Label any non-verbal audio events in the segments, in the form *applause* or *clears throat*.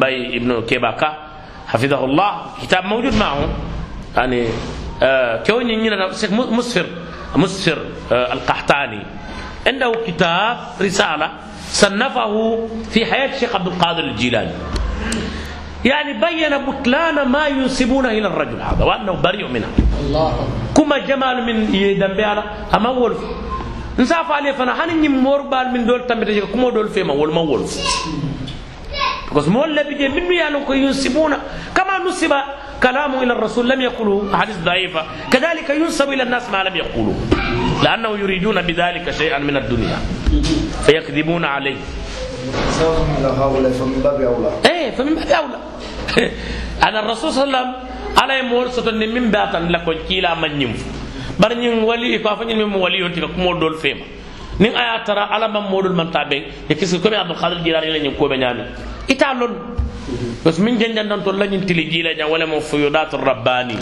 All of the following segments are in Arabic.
مباي ابن كيباكا حفظه الله كتاب موجود معه يعني آه كوني نينا شيخ مسفر مسفر آه القحطاني عنده كتاب رسالة صنفه في حياة الشيخ عبد القادر الجيلاني يعني بين بطلان ما ينسبونه إلى الرجل هذا وأنه بريء منها الله كما جمال من يدم بيالا أما ولف نسافة عليه فنا هني مور بال من دول تمتج كما دول فيما ول ما ولف بس مول لبي من يالو كو ينسبون كما نسب كلامه إلى الرسول لم يقوله حديث ضعيفة كذلك ينسب إلى الناس ما لم يقولوه لأنه يريدون بذلك شيئا من الدنيا فيكذبون عليه سواء على هؤلاء فمن باب أولى إيه فمن باب اولى أنا الرسول صلى الله عليه وسلم على مول سوتو ni min batan la ko kila man nyim bar nyin wali ko fa nyin min wali yonti ko mo dol fema nin aya tara ala man modul man tabe e kisi ita lon. Bas min janjan dan to lañin tili jila jan wala mo fuyudat rabbani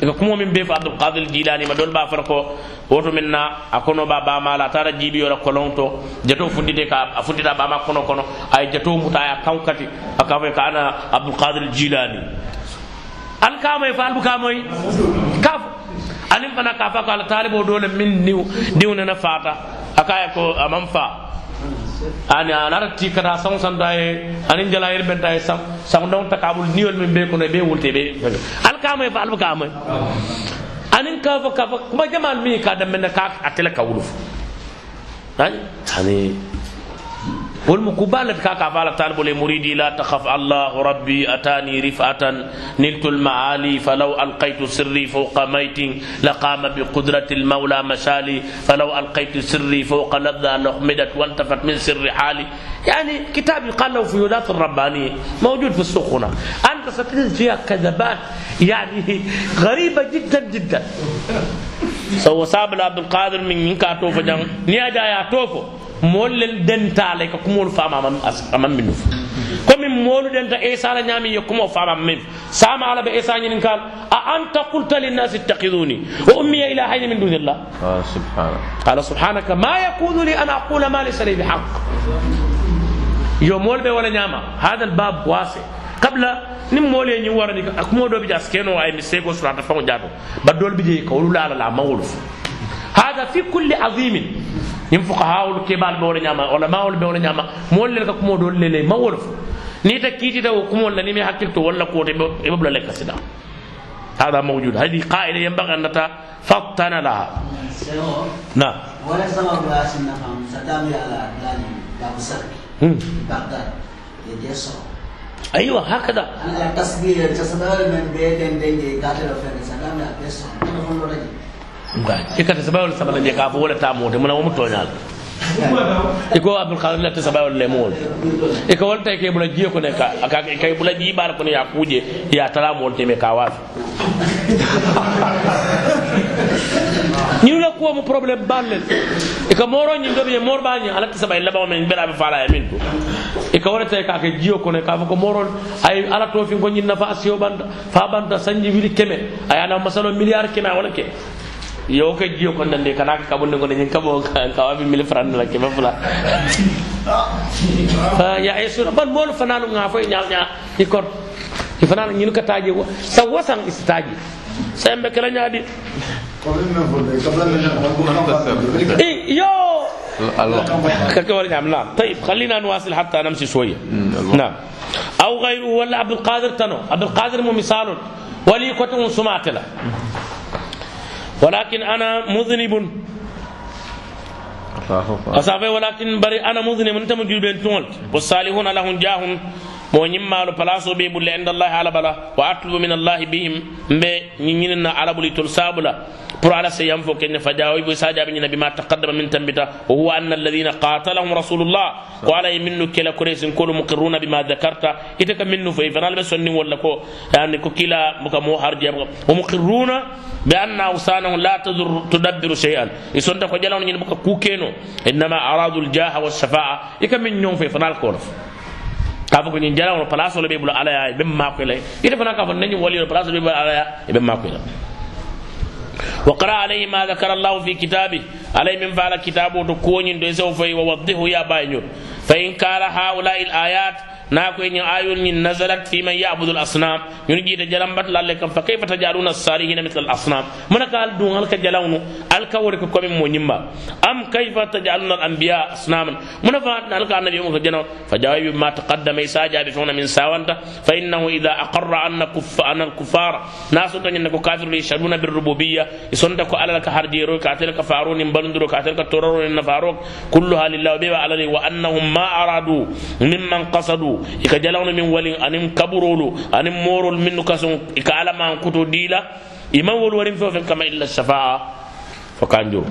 eka kumo min be fo abdulkadir jilani ma dol ba fata ko woto min na a kono ba bamala a tara jiibiyora kolon to jato fuddite ka a fuddita bama kono kono ay jato muta ya kan kati a ka foy ka ana abdulkadir jilani al kamoy fa albu kamoy kafo anin fana ka fa ko ala talibo dole min niw diwnana fata akaya ko amam fa. ani anara ti kata saŋo santa ye aniŋ jalayiri benta ye saŋdaŋo ta ka bulu niŋolu miŋ bee kono be wulte be ali ka moye fa ali be ka moye aniŋ ka fo ka fo kuma jamaalu miŋ ka daminna ka a tele ka wulu fo ani والمقبالة كاكا فعل طالب لمريدي لا تخف. الله ربي أتاني رفعة. نلت المعالي فلو ألقيت سري فوق ميت لقام بقدرة المولى مشالي. فلو ألقيت سري فوق لذة لحمدت وانتفت من سر حالي. يعني كتاب يقال له فيودات الربانية. موجود في السوق هنا. أنت ستجد فيها كذبات. يعني غريبة جدا جدا. سو سابل عبد القادر من ينكا توفو جان. نياجا يا توفو moolu denta le ka kumoolu faama ama minnu fo comme moolu denta isa la ñaami ye kumo faama ama min sama ala be isa ñinin kal a anta qulta linnasi ittakhiduni wa ummiya ilahayni min dunillah آه سبحانه قال سبحانك ما يكون لي ان أقول ما ليس لي بحق yo moolu be wala ñaama hada albab wase qabla nin moolu ye ñiŋ warani kumo do bi jas keno ay mistake o surata faŋo jaato ba doolu bi je ka wolu la ala la mawolu fo hada fi kulli azimin nin fuqahawul kebal be wala ñama ulamawul be wala ñama mool le ka kumo do le le ma wolof. Ni ta kiti ta kumo la ni mi hakil to wala ko te be bla le kasida هذا موجود هذه قاعدة ينبغي أن نتفطن لها نعم ولا سبب راسي نفهم سدامي على داني باب سرك. بغداد يجسر أيوة هكذا أنا تصبير تصبير من بيتين دنجي قاتل فين سدامي على يسر أنا فون رجل ikata sabawol sabata je ka fo wala tamote muna womu toñal iko abdul qadir la tasabawol le mol iko wol tay ke bula jiyo ko ne ka ka kay bula ji bar ko ne ya kuje ya tala mol teme ka wafi ñu la ko mu problème ballen iko moro ñi do be mor bañi ala tasabay la ba men bela be fala ya mintu iko wala tay ka ke jiyo ko ne ka ko moro ay ala to fi ko ñin na fa asiyo banda fa banda sanji wili keme ay ana masalo milliard keme wala ke yo ka jiyo ko nande kana ka kabunde ko nyen kabo ka wabi mil fran la ke mafla fa ya isu ban mol fananu nga fo nyaal nya ni kor ki fananu nyinu ka taji wa sa wasan sembe قبل ما نقول اي يو الله كك ولا نعم نعم طيب خلينا نواصل حتى نمشي شوية نعم أو غيره ولا عبد القادر تنو عبد القادر مو مثال ولي كتم سمعت له ولكن أنا مذنب. أصابه ولكن بري أنا مذنب. أنت مجيب بنت والصالحون لهم جاهم mo ñimmalu place o ɓe ɓulle inda allahi ala bala wa atlubu min allahi bihim mbe ñiñinina ala ɓuli tol sabula pour ala se yam fo keña fajawoy boy sajaɓe ñina bima taqaddama min tambita wa huwa anna alladina qatalahum rasulullah ko ala minnu kela koresin kolu muqirruna bima dakarta ite ka minnu fo fanal ɓe sonni walla ko yani ko kila muka mo harje wa muqirruna bi anna awsanahum la tadur tudabbiru shay'an isonta ko jalawno ñin buka kukeno innama aradu aljaha walshafa'a ika min ñon fe fanal ko nof ka fo ko ñin jalawno place ole ɓe ɓula alaya ɓe makoyle ite fana ka fo nañi walino place ole ɓe ɓula alaya ɓe makoyla وقرأ عليه ما ذكر الله في كتابه عليه من فعل كتابه تكون دو سوف ووضحه يا باينور فإن كان هؤلاء الآيات na ko ni ayul ni nazalat fi man ya'budu al asnam yuni jita jalam bat lalle kam fa kayfa tajaluna as-salihin mithla al asnam mun ka al dun al ka jalawnu al ka wori ko komi mo nyimba am kayfa tajaluna al anbiya asnaman mun fa al ka annabi mo ko janaw fa jawabi ma taqaddama isaja bi funa min sawanta fa innahu idha aqarra anna kuff anna al kuffar nasu tan ko kafiru yashaduna bir rububiyya isonda ko alal ka harjiro ka tel ka faruni balunduro ka tel ka tororo ni nafarok kulluha lillahi wa alali wa annahum ma aradu mimman qasadu ika jalawna min walin anim kaburolu anim morol minnu kasun ika alama kuto dila. Ima wol warin fo fen kama illa shafa'a. Fo kanjo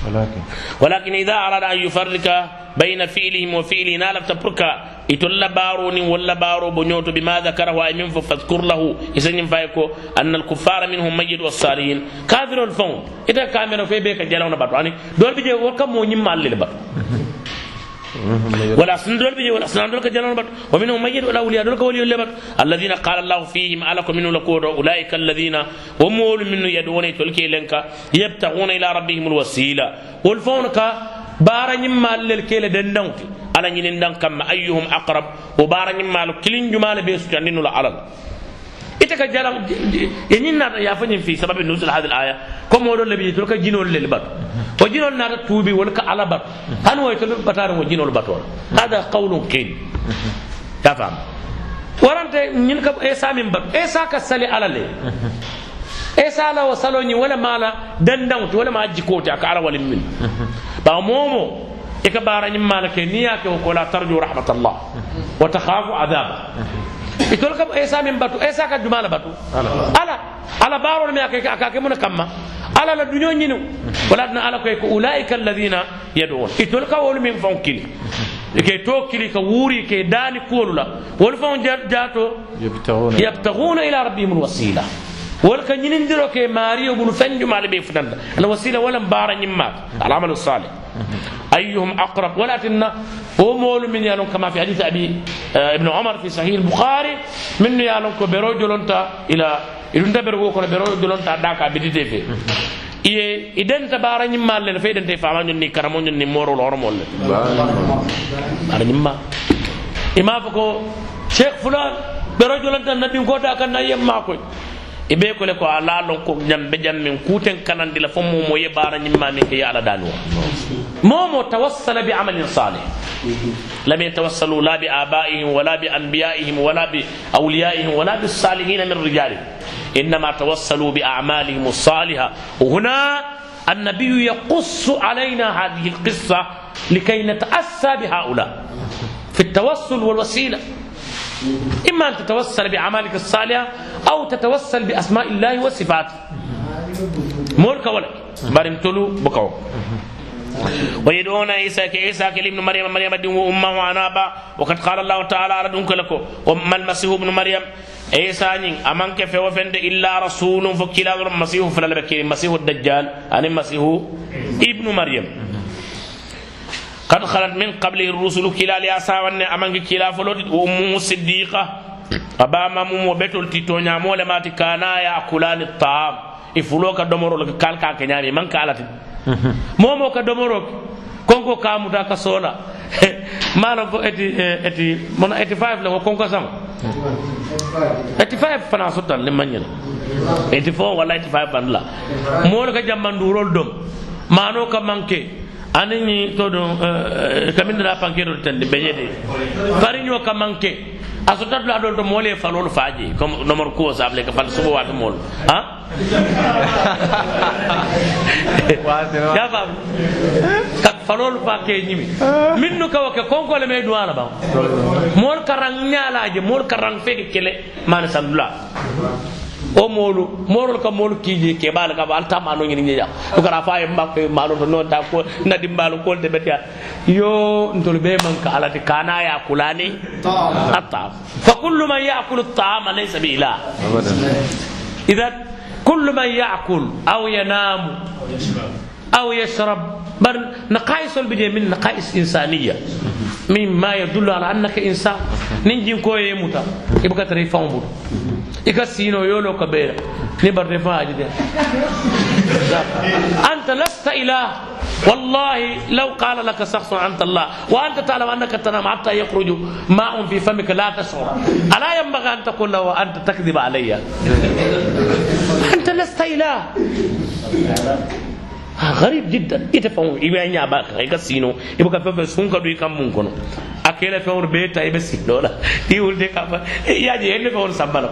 ولكن ولكن إذا أراد أن يفرق بين فعلهم وفعله نال تبرك يتولى بارون ولا بارو بنيوت بما ذكره أي من فاذكر له إذن فايكو أن الكفار منهم مجد والصالحين كافر الفون إذا كامل في بيك جلاونا باتو يعني دول بيجي وكم مو نيم مال باتو ولا سندول بيجي ولا سندول كجلون بات ومنهم ميت ولا أولياء دول كولي ولا بات الذين قال الله فيهم ألكم منه لكود أولئك الذين هم منه يدعون تلكي لنك يبتغون إلى ربهم الوسيلة. والفونك بارا نما للكيل دندنك. على نين كما أيهم أقرب؟ وبارا نما كلين جمال بيسو جنين لا علل itaka jalam yenin nata yafañin fi sababi nusul hadi l aya comme oɗon labi tol ka jinol lel batu o jinol nata tuubi wala ka ala batu han way tol batare mo jinol batola hada qawlun qil ya fam warante ñin ka esa min batu esa ka sali ala le esa la wa saloñi wala mala dandawti wala ma jikoti aka ala walin min ba momo ika barañim mala ke niya ke ko la tarju rahmatallah wa takhafu adaba itol kam esa min batu esa ka jumala batu ala ala baro me akake akake mun kamma ala la dunyo nyinu wala na ala ko ulaika alladhina yad'un itol ka wol min fon kili ke to kili ka wuri ke dani kolula wol fon jato يبتغون yabtaghuna ila rabbihim alwasila wol ka nyinin diro ke mariyo bunu fenju male be futanda al wasila wala bara nyimma al amal salih أيهم أقرب ولكن أم من يالونك كما في حديث أبي آه، ابن عمر في صحيح البخاري من يالونك بروي دولونتا إلى إلونتا بروي بروي دولونتا داكا بديتي اي إيه إدن تبارا نما اللي في إدن تفعلا نني كرمو نني مورو الأرمو اللي إما فكو شيخ فلان بروي دولونتا نبي قوتا كان نايم ماكوي ibe ko le ko ala lon ko nyambe jammin kuten kanandi la fo mo mo ye bara nyimma min ke ya ala danu مومو توسل بعمل صالح لم يتوسلوا لا بآبائهم ولا بأنبيائهم ولا بأوليائهم ولا بالصالحين من رجالهم إنما توسلوا بأعمالهم الصالحة وهنا النبي يقص علينا هذه القصة لكي نتأسى بهؤلاء في التوسل والوسيلة إما أن تتوسل بأعمالك الصالحة أو تتوسل بأسماء الله وصفاته. مولك ولك. بارمتلو بكو. ويدعون عيسى كعيسى كلمن مريم مريم دين وأمه عنابا وقد قال الله تعالى على دونك لكو. وما المسيح ابن مريم؟ عيسى نين أمان كيف وفند إلا رسول فكلا المسيح فلا بكير المسيح الدجال ان المسيح ابن مريم. kad halat min qablihi rusulu kilali a sawanne amange kila foloti wo ummuhu siddiqa. A bama mum wo ɓetol ti toñamole mati kana yakulani taam. I fulo ka domorol ka kal ka keñami man ka alati. Mhm. Momo ka domoroke konko kamuta ka soola mana ko eti eti mona eti 5 lengo konko sam eti 5 fana sottan le mañina eti 4 walla eti 5 bandla. Moolo ka jamman durol dom. Mano ka manque anini to do kamin da panke do tande benyede fari nyo ka manke asotat la do to mole falol faji comme nomor ko sable ka fal subo wat mol ha ya fam ka falol fa ke nyimi minnu ka wake konko le me duala ba mol karang nyalaje mol karang fe kele man sandula o molu morol ka molu kiji ke bala ka bal tam anu ngini nya ko kara fa yamba ko malo to non ta ko na dimbalo ko de betia yo ntol be man ka alati kana ya kulani atta fa kullu man ya'kulu at-ta'ama laysa bi ilah أبدا إذا كل من يأكل أو ينام أو يشرب بل نقائص البدية من نقائص إنسانية مما يدل على أنك إنسان ننجي كوي يموتا يبقى سينو يولو كبيرة نبر رفاع جدي أنت لست إله. والله لو قال لك شخص أنت الله وأنت تعلم أنك تنام حتى يخرج ماء في فمك لا تشعر. ألا ينبغي أن تقول له وأنت تكذب علي. أنت لست إله. garib jiddan ite faŋo i be ñaba ka i ka sino i buka feŋ feŋ sun ka du i kaŋ mun kono a kele feŋolu bee ta i be sino la i wulde ka fa ya je henne feŋolu samba la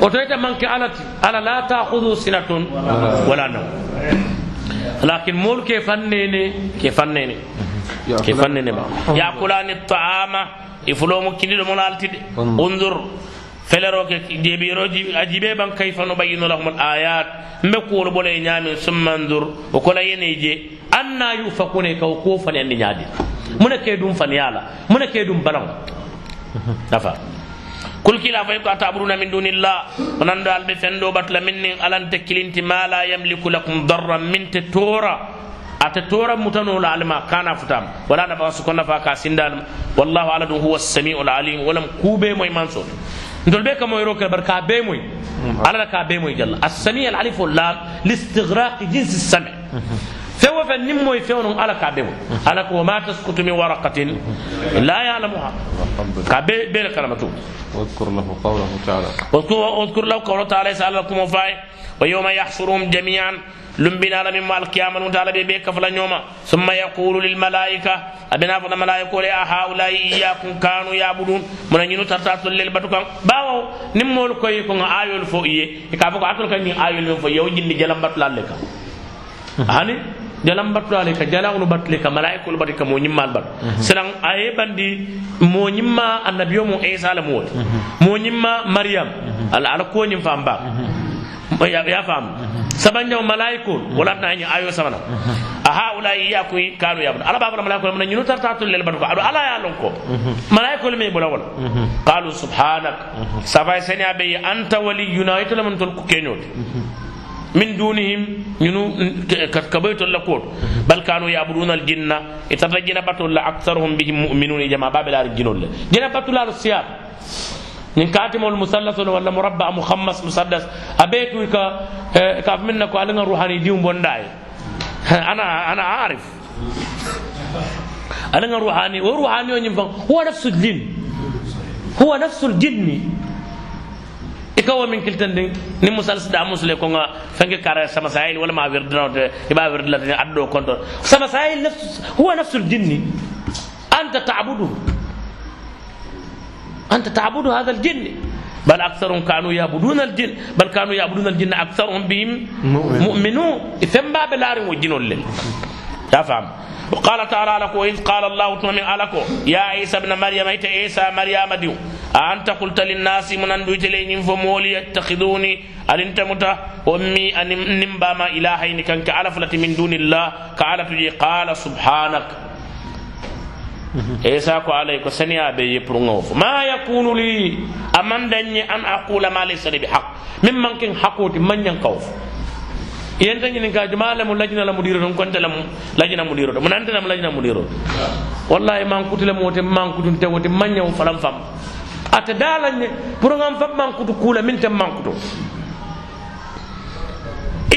oto ite maŋ ke ala ti ala la tahudu sinatun wala naw lakin moolu ke fan nene ke fan nene ke fan nene ma yakulani taama i fulomo kiliɗo mono altide undur je anna yufakune kaw ko fani andi ñaadi mune ke dum fani yala mune ke dum balang nafa kul kila fay ko ataburuna min dunillah onando albe fendo batla minni alante kilinti ma la yamliku lakum darran min te tora ate tora mutanola alma kana futam wala nafa sukonna fa ka sindal wallahu ala dum huwa as-sami'u al-alim walam kube moy manso ndol be ka دول بيكم يروك البركاء بيموي على ركاء بيموي جل. السميع العليف واللام لاستغراق جنس السمع. فهو فنمو يفون على كابو على كو ما تسقط من ورقة لا يعلمها. كاب بين كلمته واذكر له قوله تعالى. واذكر له قوله تعالى سالكم فاي ويوم يحشرهم جميعا. lumbinala min ma alkiyama num taala ɓe ɓe kafala ñooma. Summa yaqulu lilmalaika aɓena fota malaikole a haulai iyakum kanu yabudun mona ñinu tarta tollel batu kan. Bawo nin moolu koyi konga ayol fo iye e ka fo ko atol kan ñin ayol men fo yewo jindi jalan batulalle kan hani jalan batulale ka jalaŋolu batule ka malaikolu batu ka mo ñimmal batu silan a ye bandi mo ñimma annabiyo mo isa la muwoti mo ñimma mariyam ala ala koñin fan ba ya faamu. fam sabanja malaikul wala na nyi ayo samana a haula ya ku kanu ya ala baba malaikul man nyinu tartatul lil bat ko adu ala ya lon ko malaikul me bula wala qalu subhanak safay senya be anta waliyuna itala man tol ku kenyot من دونهم ينو كبيت لكور بل كانوا يعبدون الجنة يترجنا بطل أكثرهم بهم مؤمنون جماعة باب لا الجنون جنا بطل السيار من كاتم المثلث ولا مربع مخمس مسدس أبيت كاف منك على روحاني ديوم بونداي أنا أنا عارف أنا روحاني وروحاني هو نفس الجن هو نفس الجن ikawo min kiltande ni musal sida musle ko nga fange kara sama sahil wala ma wirdana de iba wirdla ni addo konto sama sahil nafs huwa nafsul jinni anta ta'budu anta ta'budu hadha al-jinn بل أكثرهم كانوا يعبدون الجن. بل كانوا يعبدون الجن أكثرهم بهم مؤمنون. ثم باب الأرض والجن لل. تفهم وقال تعالى لك وإذ قال الله تعالى لك يا عيسى ابن مريم أيت عيسى مريم ديو. أنت قلت للناس من أندويت لين فمولي يتخذوني؟ أنت متى أمي أن نمبا ما إلهين كان كعلفلة من دون الله كعلفة قال سبحانك. Mhm. isa ko alay ko saniya be yepruŋo fo. Ma yakunu li aman danñe an aqula ma laysa li bihaq min mankin hakuti manñan kaw fo. Yenta ñinin ka juma lemu lajina la mudiro ton konte lemu lajina mudiro to munante lemu lajina mudiro wallahi mankuti lemu wote mankutun te wote manñawo falan fam. Ata dalañe pour ngam fam mankutu kula min tem mankutu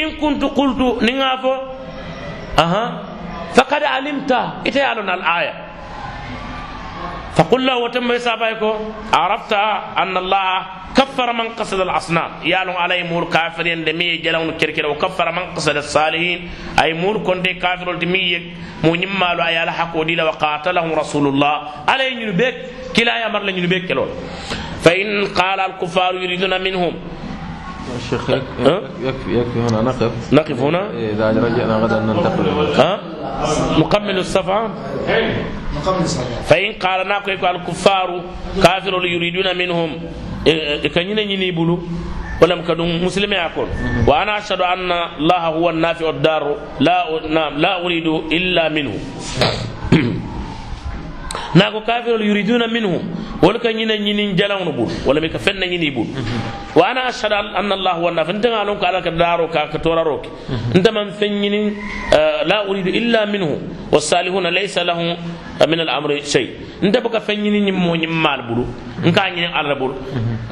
in kuntu qultu ni nga fo aha faqad alimta ite yalon al aya. فقل له وتم يسابيكو عرفت أن الله كفر من قصد الأصنام. يالون علي مور كافرين دمي جلون كركر. وكفر من قصد الصالحين. أي مور كنت كافر الدمي مو أي على حق وديلا وقاتلهم رسول الله. علي ينبك كلا يمر لن ينبك كلون فإن قال الكفار يريدون منهم. الشيخ يكفي يكفي هنا نقف. نقف هنا؟ إذا رجعنا غدا ننتقل. ها؟ نكمل مقام الصلاة فإن قال ناكو الكفار كافر يريدون منهم. كان يني بلو. ولم كدوا مسلم يقول وأنا أشهد أن الله هو النافع الدار. لا نعم لا أريد إلا منه. *clears throat* ناكو كافر يريدون منهم. Wala ka ñina ñinin jalawnu bul wala mi ka fenna ñini bul wa ana ashhadu anna allah huwa nafi nta ngalon ko ala ka daro ka ka toraro ke nta man fen ñinin la uridu illa minhu wasalihuna laysa lahu min al amri shay nta baka fen ñinin ñim mo ñim mal bulu nka ñinin ala bul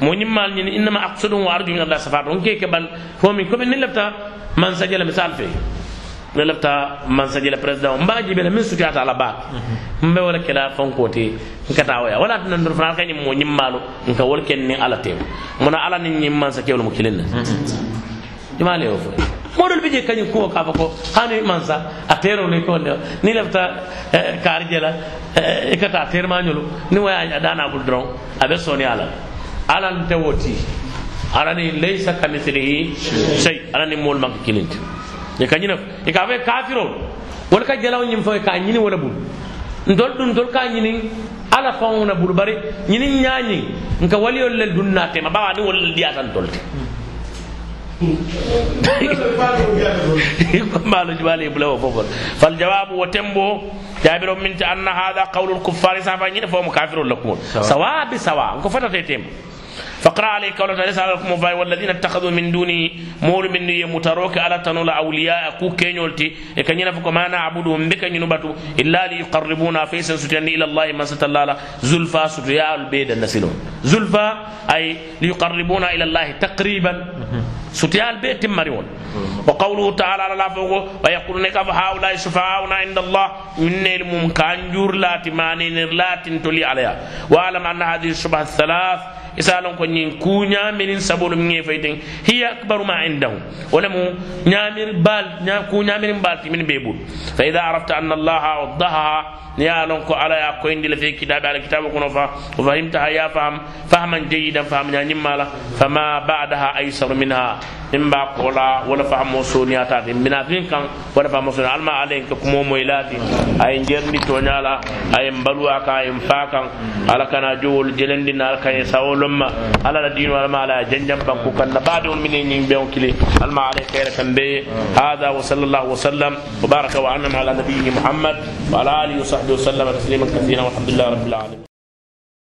mo ñim mal ñinin inma aqsudu wa arju min allah safatu on ke ban fo min ko min lafta man sajala misal fe ne lafta mansaji la président mbaji jibe min sutiyata la ba mbe wala kela fankote nkata waya wala tan ndur fana kany mo nyimmalu nka wol ken ni ala tem mona ala ni nyim mansa kewlo mo kilen juma le o modol bije kany ko ka bako ko hani mansa a tero ni ko ne ni lafta karje la e kata terma nyolo ni waya dana bul dron abe soni ala. Ala te woti. Ala ni laysa kamithlihi shay ala ni mol mak kilinti e kañina e ka fe kafiro wala ka jalaw ñim fo ka ñini wala bul ndol dun dol ka ñini ala fawna bul bari ñini ñañi nka waliyol lel dun na tema bawa ni wala diyatan tolte maalo jubale bula wo fofol fal jawabu wo tembo jabiro min ta anna hada qawlu al kuffari safa ñine fo mo kafirol lakumol sawa bi sawa ko fatate tembo فقرا عليك قوله تعالى فاي والذين اتخذوا من دوني مول من متروك على تنول أولياء كو كينولتي كان ينفق ما نعبدهم بك ينبتوا إلا ليقربونا فيسا ستيان إلى الله ما ستلالا. زلفا ستيا البيد النسلون. زلفا أي ليقربونا إلى الله تقريبا. ستيا البيت مريون وقوله تعالى على فوق ويقولون كيف هؤلاء شفعاؤنا عند الله. من المم كانجور لا تمانين لا تنتلي عليها. واعلم أن هذه الشبهة الثلاث. Isalon ko nyin ku nyamirin sabulu min fayten hiya akbaru ma indahu wala mu nyamir bal nya ku nyamirin bal min bebul fa idha arafta anna allah waddaha ya lon ko ala ya ko indi la fi kitab ala kitab ko fa wa fahimta ya faham fahman jayidan faham nya nyimala fama ba'daha aysar minha in ba kola wala fahmo soniya ta din mina fin kan wala fahmo soniya alma alen ka kumo moylati ay njerni to nyala ay mbaluwa ka ay fakan ala kana jowol jelendi na ala kan sawolomma ala la dinu alma ala janjam ban ku kan baade on minen nying be on kili alma ale kayra kan be hada wa sallallahu wa sallam wa baraka wa anna ala nabiyyi muhammad wa ala alihi wa